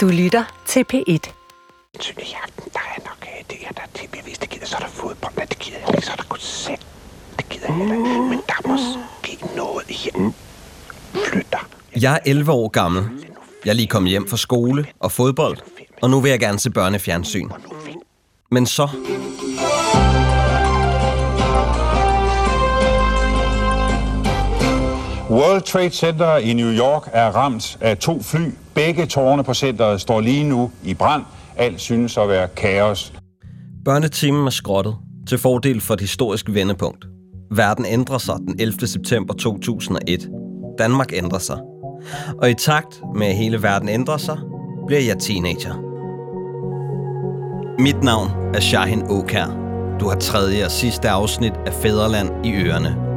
Du lytter til P1. Synlig i aften, der er nok øh, det her, der er hvis det gider, så er der fodbold, men det gider jeg ikke, så er der koncert. Det gider jeg heller ikke, men der er måske noget her. Flytter. Jeg er 11 år gammel. Jeg er lige kommet hjem fra skole og fodbold, og nu vil jeg gerne se børnefjernsyn. Men så... World Trade Center i New York er ramt af to fly. Begge tårne på centret står lige nu i brand. Alt synes at være kaos. Børnetimen er skrottet til fordel for et historisk vendepunkt. Verden ændrer sig den 11. september 2001. Danmark ændrer sig. Og i takt med at hele verden ændrer sig, bliver jeg teenager. Mit navn er Shahin Okær. Du har tredje og sidste afsnit af Fæderland i ørerne.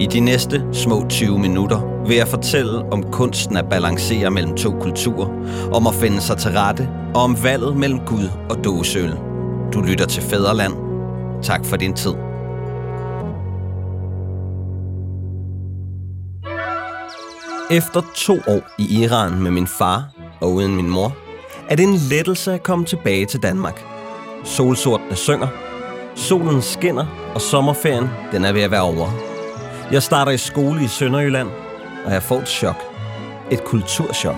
I de næste små 20 minutter vil jeg fortælle om kunsten at balancere mellem to kulturer, om at finde sig til rette og om valget mellem Gud og dåseøl. Du lytter til Fæderland. Tak for din tid. Efter to år i Iran med min far og uden min mor, er det en lettelse at komme tilbage til Danmark. Solsortene synger, solen skinner, og sommerferien den er ved at være over. Jeg starter i skole i Sønderjylland, og jeg får et chok. Et kulturschok.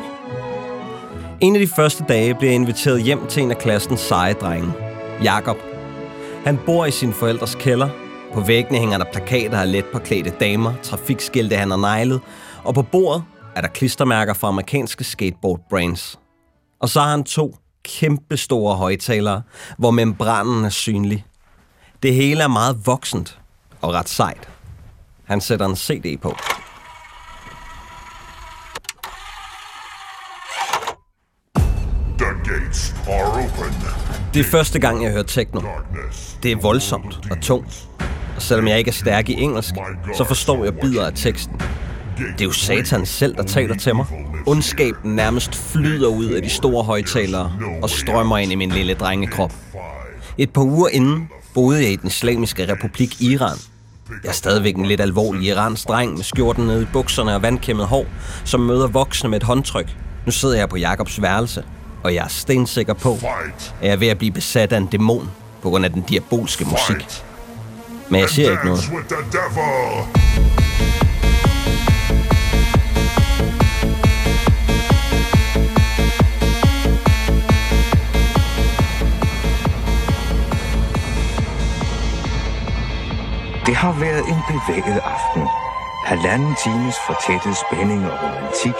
En af de første dage bliver jeg inviteret hjem til en af klassens seje drenge, Jakob. Han bor i sin forældres kælder. På væggene hænger der plakater af let påklædte damer, trafikskilte han har neglet, og på bordet er der klistermærker fra amerikanske skateboard brands. Og så har han to kæmpe store højtalere, hvor membranen er synlig. Det hele er meget voksent og ret sejt. Han sætter en CD på. The gates are open. Det er første gang, jeg hører techno. Det er voldsomt og tungt. Og selvom jeg ikke er stærk i engelsk, så forstår jeg bidder af teksten. Det er jo satan selv, der taler til mig. Ondskaben nærmest flyder ud af de store højtalere og strømmer ind i min lille drengekrop. Et par uger inden boede jeg i den islamiske republik Iran. Jeg er stadigvæk en lidt alvorlig iransk dreng med skjorten nede i bukserne og vandkæmmet hår, som møder voksne med et håndtryk. Nu sidder jeg på Jakobs værelse, og jeg er stensikker på, at jeg er ved at blive besat af en dæmon på grund af den diabolske musik. Men jeg siger ikke noget. Det har været en bevæget aften. Halvanden times fortættet spænding og romantik.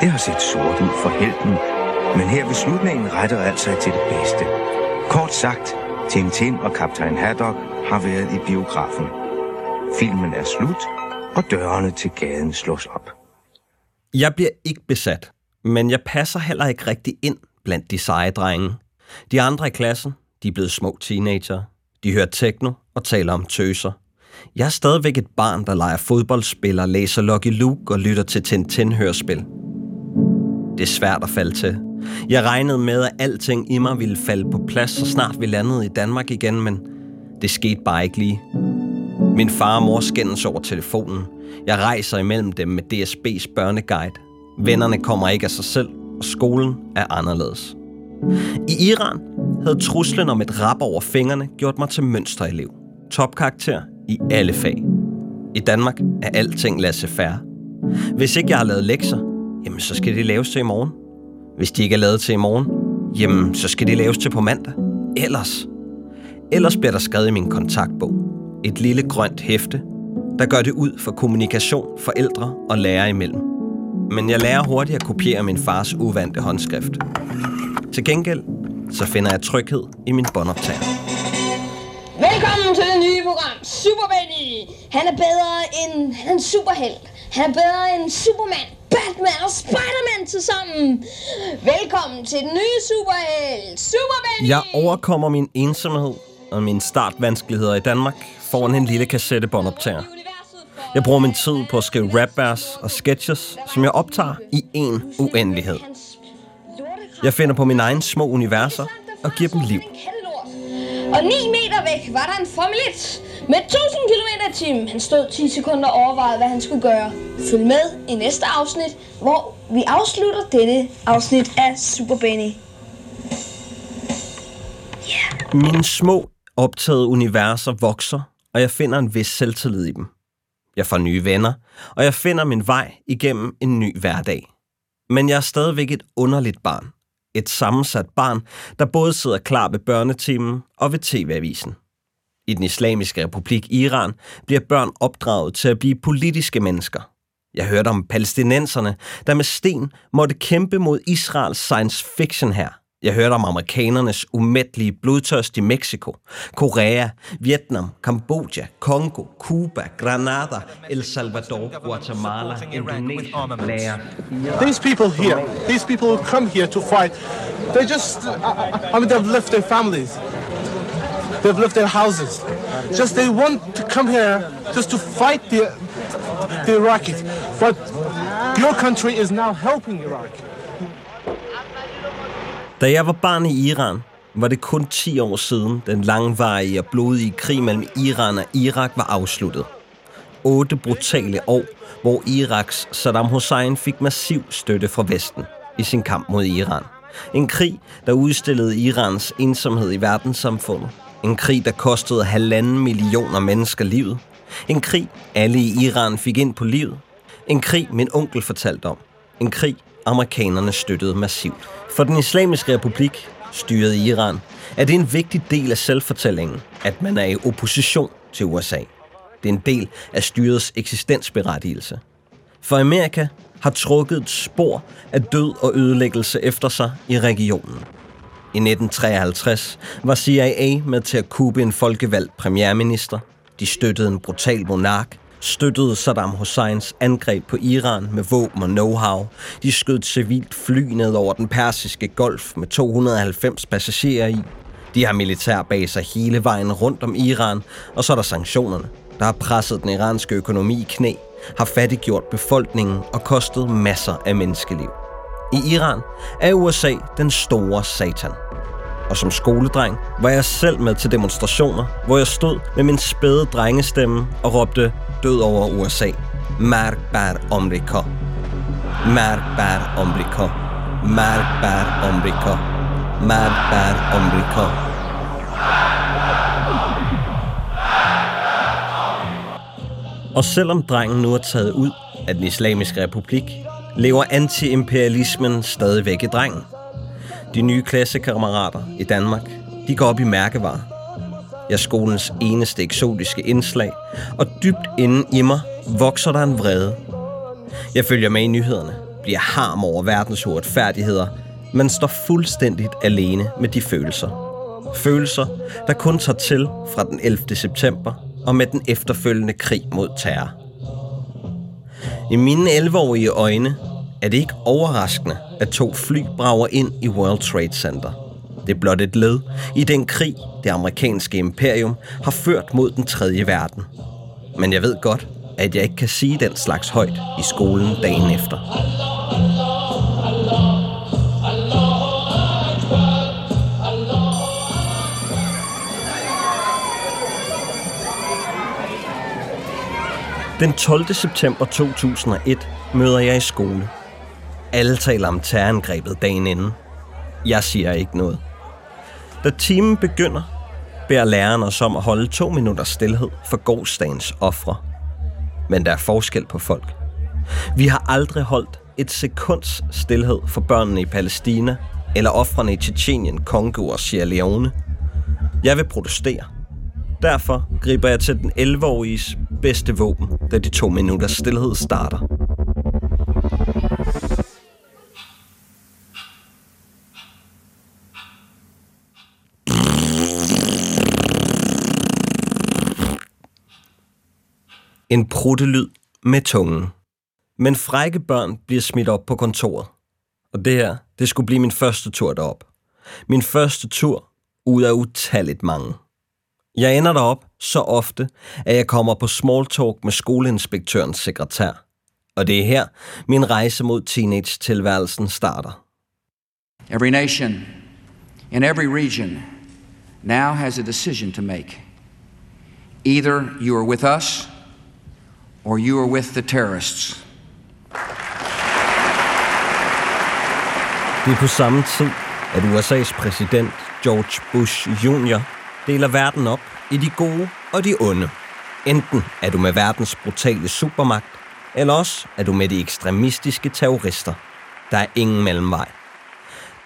Det har set sort ud for helten, men her ved slutningen retter alt sig til det bedste. Kort sagt, Tintin og kaptajn Haddock har været i biografen. Filmen er slut, og dørene til gaden slås op. Jeg bliver ikke besat, men jeg passer heller ikke rigtig ind blandt de seje drenge. De andre i klassen, de er blevet små teenager. De hører techno og taler om tøser. Jeg er stadigvæk et barn, der leger fodboldspiller, læser Lucky Luke og lytter til Tintin-hørspil. Det er svært at falde til. Jeg regnede med, at alting i mig ville falde på plads, så snart vi landede i Danmark igen, men det skete bare ikke lige. Min far og mor skændes over telefonen. Jeg rejser imellem dem med DSB's børneguide. Vennerne kommer ikke af sig selv, og skolen er anderledes. I Iran havde truslen om et rap over fingrene gjort mig til mønsterelev. Topkarakter i alle fag. I Danmark er alting laissez-faire. Hvis ikke jeg har lavet lektier, jamen så skal de laves til i morgen. Hvis de ikke er lavet til i morgen, jamen så skal de laves til på mandag. Ellers. Ellers bliver der skrevet i min kontaktbog. Et lille grønt hæfte, der gør det ud for kommunikation forældre og lærere imellem. Men jeg lærer hurtigt at kopiere min fars uvante håndskrift. Til gengæld, så finder jeg tryghed i min båndoptager. Velkommen til det nye program, Super Benny. Han er bedre end han er en superhelt. Han er bedre end Superman, Batman og Spider-Man til sammen. Velkommen til den nye superhelt, Super Benny. Jeg overkommer min ensomhed og mine startvanskeligheder i Danmark foran en lille kassettebåndoptager. Jeg bruger min tid på at skrive rapvers og sketches, som jeg optager i en uendelighed. Jeg finder på mine egne små universer og giver dem liv. Og 9 meter væk var der en Formel 1 Med 1000 km i timen. Han stod 10 sekunder og overvejede, hvad han skulle gøre. Følg med i næste afsnit, hvor vi afslutter dette afsnit af Super Benny. Mine små optagede universer vokser, og jeg finder en vis selvtillid i dem. Jeg får nye venner, og jeg finder min vej igennem en ny hverdag. Men jeg er stadigvæk et underligt barn. Et sammensat barn, der både sidder klar ved børnetimen og ved TV-avisen. I den islamiske republik Iran bliver børn opdraget til at blive politiske mennesker. Jeg hørte om palæstinenserne, der med sten måtte kæmpe mod Israels science fiction her. Jeg hørte om amerikanernes umættelige blodtørst i Mexico, Korea, Vietnam, Kambodja, Kongo, Cuba, Granada, El Salvador, Guatemala, Indonesia, Laos. These people here, these people who come here to fight, they just, I, I mean, they've left their families. They've left their houses. Just they want to come here just to fight the, the Iraqis. But your country is now helping Iraq. Da jeg var barn i Iran, var det kun 10 år siden den langvarige og blodige krig mellem Iran og Irak var afsluttet. Otte brutale år, hvor Iraks Saddam Hussein fik massiv støtte fra Vesten i sin kamp mod Iran. En krig, der udstillede Irans ensomhed i verdenssamfundet. En krig, der kostede halvanden millioner mennesker livet. En krig, alle i Iran fik ind på livet. En krig, min onkel fortalte om. En krig, amerikanerne støttede massivt. For den islamiske republik, styret i Iran, er det en vigtig del af selvfortællingen, at man er i opposition til USA. Det er en del af styrets eksistensberettigelse. For Amerika har trukket et spor af død og ødelæggelse efter sig i regionen. I 1953 var CIA med til at kubbe en folkevalgt premierminister. De støttede en brutal monark, støttede Saddam Husseins angreb på Iran med våben og know-how. De skød civilt fly ned over den persiske golf med 290 passagerer i. De har militærbaser hele vejen rundt om Iran, og så er der sanktionerne, der har presset den iranske økonomi i knæ, har fattiggjort befolkningen og kostet masser af menneskeliv. I Iran er USA den store satan. Og som skoledreng var jeg selv med til demonstrationer, hvor jeg stod med min spæde drengestemme og råbte død over USA. Mark bar Amerika. Mark bar Amerika. Mark bar Amerika. Mark bar Amerika. Og selvom drengen nu er taget ud af den islamiske republik, lever antiimperialismen stadigvæk i drengen. De nye klassekammerater i Danmark, de går op i mærkevarer. Jeg er skolens eneste eksotiske indslag, og dybt inde i mig vokser der en vrede. Jeg følger med i nyhederne, bliver harm over verdens uretfærdigheder, men står fuldstændigt alene med de følelser. Følelser, der kun tager til fra den 11. september og med den efterfølgende krig mod terror. I mine 11-årige øjne er det ikke overraskende, at to fly brager ind i World Trade Center. Det er blot et led i den krig, det amerikanske imperium har ført mod den tredje verden. Men jeg ved godt, at jeg ikke kan sige den slags højt i skolen dagen efter. Den 12. september 2001 møder jeg i skole. Alle taler om terrorangrebet dagen inden. Jeg siger ikke noget. Da timen begynder, beder læreren os om at holde to minutter stillhed for gårdsdagens ofre. Men der er forskel på folk. Vi har aldrig holdt et sekunds stillhed for børnene i Palæstina eller ofrene i Tjetjenien, Kongo og Sierra Leone. Jeg vil protestere. Derfor griber jeg til den 11-åriges bedste våben, da de to minutters stillhed starter. En pruttelyd med tungen. Men frække børn bliver smidt op på kontoret. Og det her, det skulle blive min første tur derop. Min første tur ud af utalligt mange. Jeg ender derop så ofte, at jeg kommer på small talk med skoleinspektørens sekretær. Og det er her, min rejse mod teenage-tilværelsen starter. Every nation in every region now has a decision to make. Either you are with us, or you are with the terrorists. Det er på samme tid, at USA's præsident George Bush Jr. deler verden op i de gode og de onde. Enten er du med verdens brutale supermagt, eller også er du med de ekstremistiske terrorister. Der er ingen mellemvej.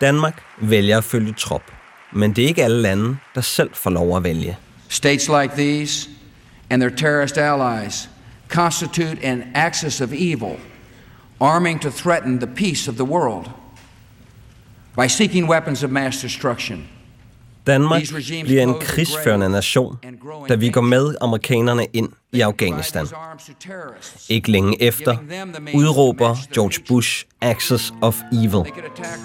Danmark vælger at følge trop, men det er ikke alle lande, der selv får lov at vælge. States like these and their terrorist allies constitute an axis of evil, arming to threaten the peace of the world by seeking weapons of mass destruction. Danmark bliver en krigsførende nation, da vi går med amerikanerne ind i Afghanistan. Ikke længe efter udråber George Bush Axis of Evil,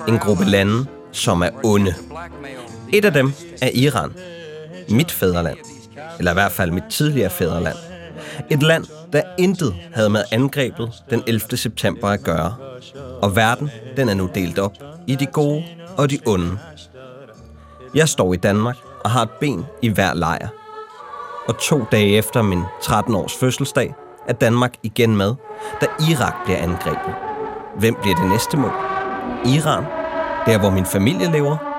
en gruppe lande, som er onde. Et af dem er Iran, mit fædreland, eller i hvert fald mit tidligere fædreland. Et land, der intet havde med angrebet den 11. september at gøre. Og verden, den er nu delt op i de gode og de onde. Jeg står i Danmark og har et ben i hver lejr. Og to dage efter min 13-års fødselsdag er Danmark igen med, da Irak bliver angrebet. Hvem bliver det næste mål? Iran? Der, hvor min familie lever?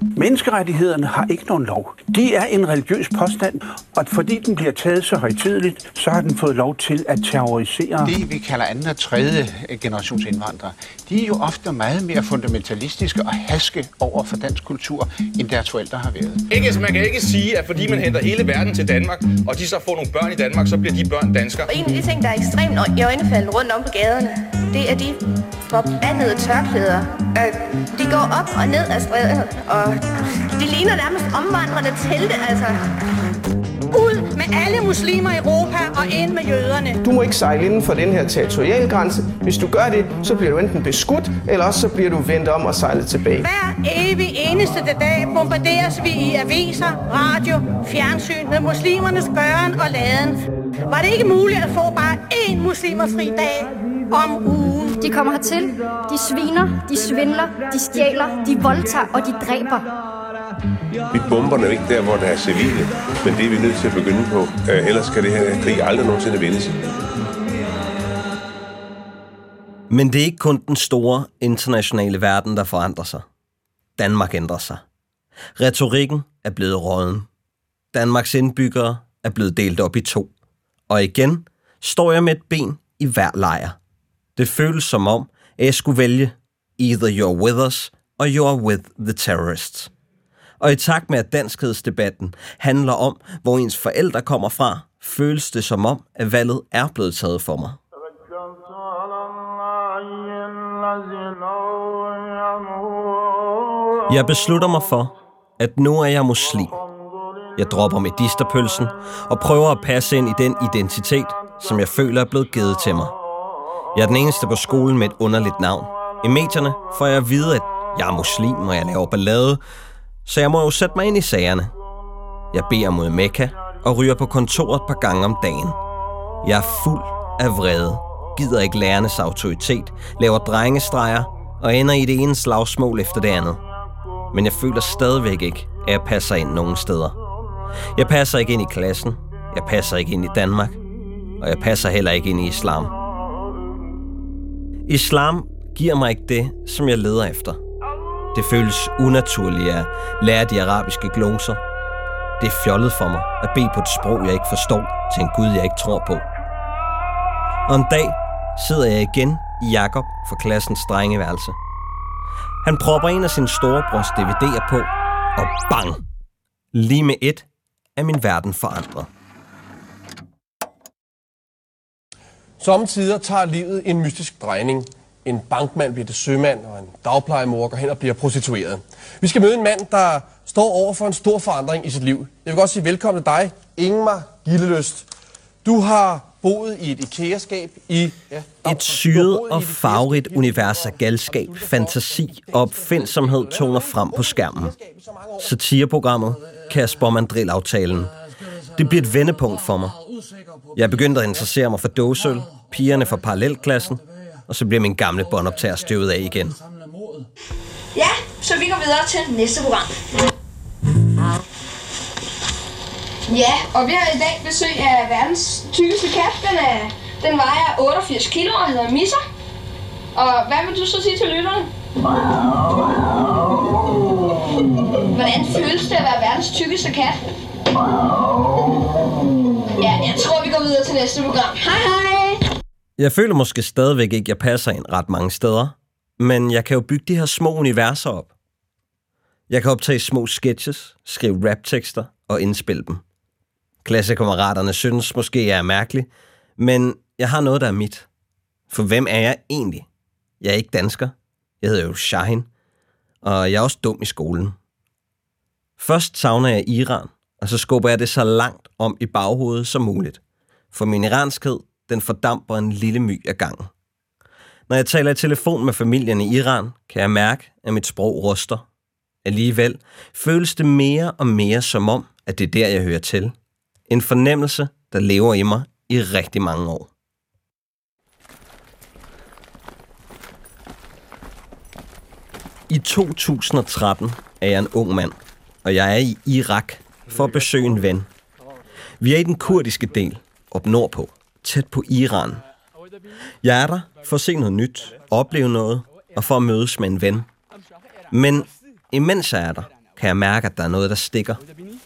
Menneskerettighederne har ikke nogen lov. De er en religiøs påstand, og fordi den bliver taget så højtideligt, så har den fået lov til at terrorisere. Det, vi kalder anden og tredje generations indvandrere, de er jo ofte meget mere fundamentalistiske og haske over for dansk kultur, end deres forældre har været. Ikke, altså man kan ikke sige, at fordi man henter hele verden til Danmark, og de så får nogle børn i Danmark, så bliver de børn danskere. Og en af de ting, der er ekstremt i øjnefaldende rundt om på gaderne, det er de forbandede tørklæder. De går op og ned af strædet, og det ligner nærmest omvandrende telte, altså. Ud med alle muslimer i Europa og ind med jøderne. Du må ikke sejle inden for den her territorialgrænse. Hvis du gør det, så bliver du enten beskudt, eller også så bliver du vendt om og sejlet tilbage. Hver evig eneste dag bombarderes vi i aviser, radio, fjernsyn med muslimernes gøren og laden. Var det ikke muligt at få bare én muslimerfri dag om ugen? De kommer hertil, de sviner, de svindler, de stjæler, de voldtager og de dræber. Vi bomber ikke der, hvor der er civile, men det er vi nødt til at begynde på. Ellers kan det her krig aldrig nogensinde vindes. Men det er ikke kun den store internationale verden, der forandrer sig. Danmark ændrer sig. Retorikken er blevet råden. Danmarks indbyggere er blevet delt op i to. Og igen står jeg med et ben i hver lejr. Det føles som om, at jeg skulle vælge either you're with us, or you're with the terrorists. Og i takt med, at danskhedsdebatten handler om, hvor ens forældre kommer fra, føles det som om, at valget er blevet taget for mig. Jeg beslutter mig for, at nu er jeg muslim. Jeg dropper medisterpølsen og prøver at passe ind i den identitet, som jeg føler er blevet givet til mig. Jeg er den eneste på skolen med et underligt navn. I medierne får jeg at vide, at jeg er muslim, og jeg laver ballade, så jeg må jo sætte mig ind i sagerne. Jeg beder mod Mekka og ryger på kontoret et par gange om dagen. Jeg er fuld af vrede, gider ikke lærernes autoritet, laver drengestreger og ender i det ene slagsmål efter det andet. Men jeg føler stadigvæk ikke, at jeg passer ind nogen steder. Jeg passer ikke ind i klassen, jeg passer ikke ind i Danmark, og jeg passer heller ikke ind i islam. Islam giver mig ikke det, som jeg leder efter. Det føles unaturligt at lære de arabiske gloser. Det er fjollet for mig at bede på et sprog, jeg ikke forstår, til en Gud, jeg ikke tror på. Og en dag sidder jeg igen i Jakob for klassens drengeværelse. Han propper en af sine storebrors DVD'er på, og bang! Lige med et er min verden forandret. Samtidig tager livet en mystisk drejning. En bankmand bliver til sømand, og en dagplejemor går hen og bliver prostitueret. Vi skal møde en mand, der står over for en stor forandring i sit liv. Jeg vil godt sige velkommen til dig, Ingmar Gilleløst. Du har boet i et IKEA-skab i... Ja, Et syret og farverigt univers af galskab, fantasi og opfindsomhed toner frem på skærmen. Satireprogrammet Kasper Mandrill-aftalen. Det bliver et vendepunkt for mig. Jeg er begyndt at interessere mig for dåsøl, pigerne fra parallelklassen, og så bliver min gamle båndoptager støvet af igen. Ja, så vi går videre til næste program. Ja, og vi har i dag besøg af verdens tykkeste kat. Den, er, den vejer 88 kilo og hedder Misser. Og hvad vil du så sige til lytterne? Hvordan føles det at være verdens tykkeste kat? Ja, jeg tror, vi går videre til næste program. Hej hej! Jeg føler måske stadigvæk ikke, jeg passer ind ret mange steder, men jeg kan jo bygge de her små universer op. Jeg kan optage små sketches, skrive raptekster og indspille dem. Klassekammeraterne synes måske, jeg er mærkelig, men jeg har noget, der er mit. For hvem er jeg egentlig? Jeg er ikke dansker. Jeg hedder jo Shahin, og jeg er også dum i skolen. Først savner jeg Iran, og så skubber jeg det så langt om i baghovedet som muligt. For min iranskhed, den fordamper en lille my af gangen. Når jeg taler i telefon med familien i Iran, kan jeg mærke, at mit sprog ruster. Alligevel føles det mere og mere som om, at det er der, jeg hører til. En fornemmelse, der lever i mig i rigtig mange år. I 2013 er jeg en ung mand, og jeg er i Irak for at besøge en ven. Vi er i den kurdiske del, op nordpå, tæt på Iran. Jeg er der for at se noget nyt, opleve noget og for at mødes med en ven. Men imens jeg er der, kan jeg mærke, at der er noget, der stikker.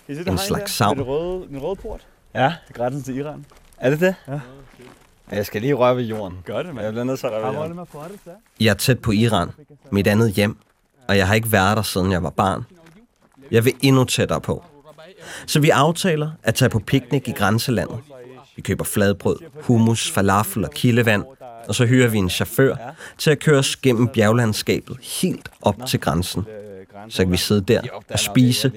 En slags savn. Den røde, den røde port? Ja. Grænsen til Iran. Er det det? Ja. Jeg skal lige røre ved jorden. Gør det, mand. Jeg bliver nødt til at røre ved jorden. Jeg er tæt på Iran, mit andet hjem, og jeg har ikke været der, siden jeg var barn. Jeg vil endnu tættere på. Så vi aftaler at tage på piknik i grænselandet. Vi køber fladbrød, hummus, falafel og kildevand, og så hyrer vi en chauffør til at køre os gennem bjerglandskabet helt op til grænsen. Så kan vi sidde der og spise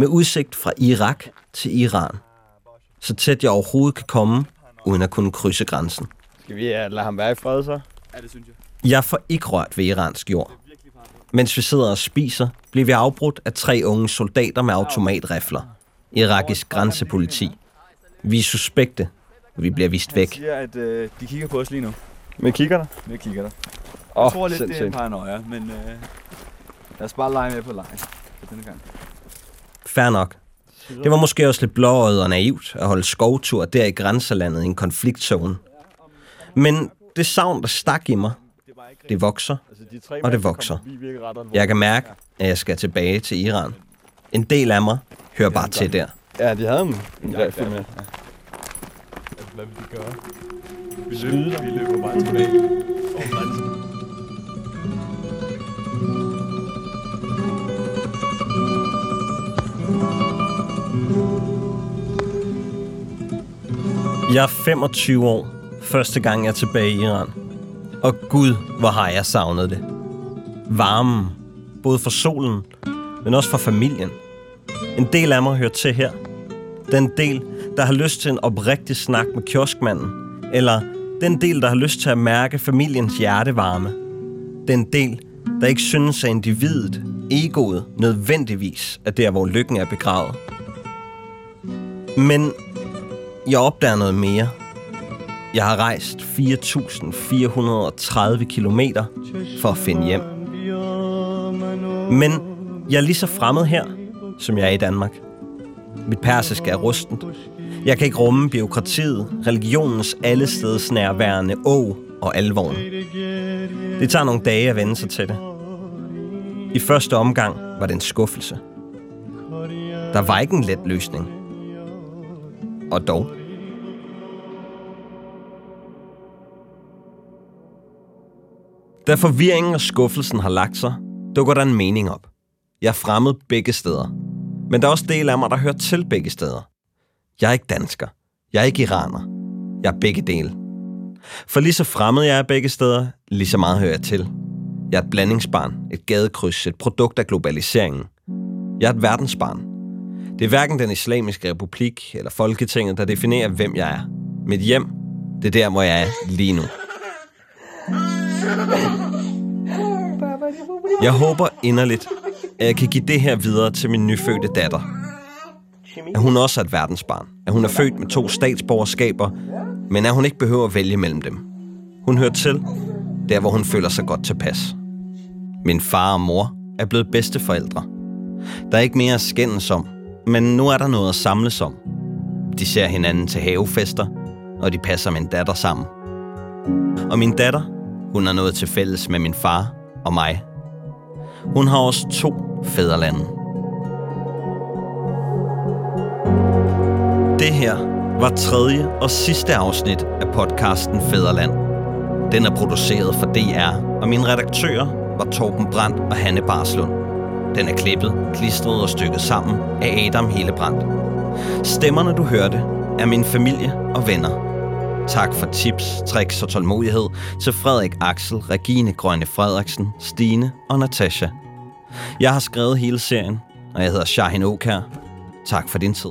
med udsigt fra Irak til Iran. Så tæt jeg overhovedet kan komme, uden at kunne krydse grænsen. Skal vi uh, lade ham være i fred så? Ja, det synes jeg. Jeg får ikke rørt ved iransk jord. Mens vi sidder og spiser, bliver vi afbrudt af tre unge soldater med automatrifler. Irakisk grænsepoliti. Vi er suspekte, og vi bliver vist Han væk. siger, at øh, de kigger på os lige nu. Med kigger der? Med kigger der. Åh, jeg tror lidt, det er en sindssygt. paranoia, men øh, lad os bare lege med på lejen for denne gang. Fair nok. Det var måske også lidt blåøjet og naivt at holde skovtur der i grænselandet i en konfliktzone. Men det savn, der stak i mig, det vokser, og det vokser. Jeg kan mærke, at jeg skal tilbage til Iran. En del af mig hører bare til der. Ja, de havde en, en rifle med. Hvad vil de gøre? Vi løber, vi løber bare tilbage. Grænsen. Jeg er 25 år, første gang jeg er tilbage i Iran. Og gud, hvor har jeg savnet det. Varmen, både for solen, men også for familien. En del af mig hører til her. Den del, der har lyst til en oprigtig snak med kioskmanden. Eller den del, der har lyst til at mærke familiens hjertevarme. Den del, der ikke synes, at individet, egoet, nødvendigvis er der, hvor lykken er begravet. Men jeg opdager noget mere. Jeg har rejst 4.430 km for at finde hjem. Men jeg er lige så fremmed her, som jeg er i Danmark. Mit persisk er rustent. Jeg kan ikke rumme biokratiet, religionens allesteds nærværende å og alvoren. Det tager nogle dage at vende sig til det. I første omgang var det en skuffelse. Der var ikke en let løsning. Og dog. Da forvirringen og skuffelsen har lagt sig, dukker der en mening op. Jeg er fremmed begge steder. Men der er også del af mig, der hører til begge steder. Jeg er ikke dansker. Jeg er ikke iraner. Jeg er begge dele. For lige så fremmed jeg er begge steder, lige så meget hører jeg til. Jeg er et blandingsbarn, et gadekryds, et produkt af globaliseringen. Jeg er et verdensbarn. Det er hverken den islamiske republik eller Folketinget, der definerer, hvem jeg er. Mit hjem, det er der, hvor jeg er lige nu. Jeg håber inderligt, at jeg kan give det her videre til min nyfødte datter. At hun også er et verdensbarn. At hun er født med to statsborgerskaber, men at hun ikke behøver at vælge mellem dem. Hun hører til, der hvor hun føler sig godt tilpas. Min far og mor er blevet bedsteforældre. Der er ikke mere at skændes om, men nu er der noget at samles om. De ser hinanden til havefester, og de passer min datter sammen. Og min datter, hun er noget til fælles med min far og mig. Hun har også to fædrelande. Det her var tredje og sidste afsnit af podcasten Fæderland. Den er produceret for DR, og mine redaktører var Torben Brandt og Hanne Barslund. Den er klippet, klistret og stykket sammen af Adam Hillebrandt. Stemmerne, du hørte, er min familie og venner. Tak for tips, tricks og tålmodighed til Frederik Axel, Regine Grønne Frederiksen, Stine og Natasha. Jeg har skrevet hele serien, og jeg hedder Shahin Okær. Tak for din tid.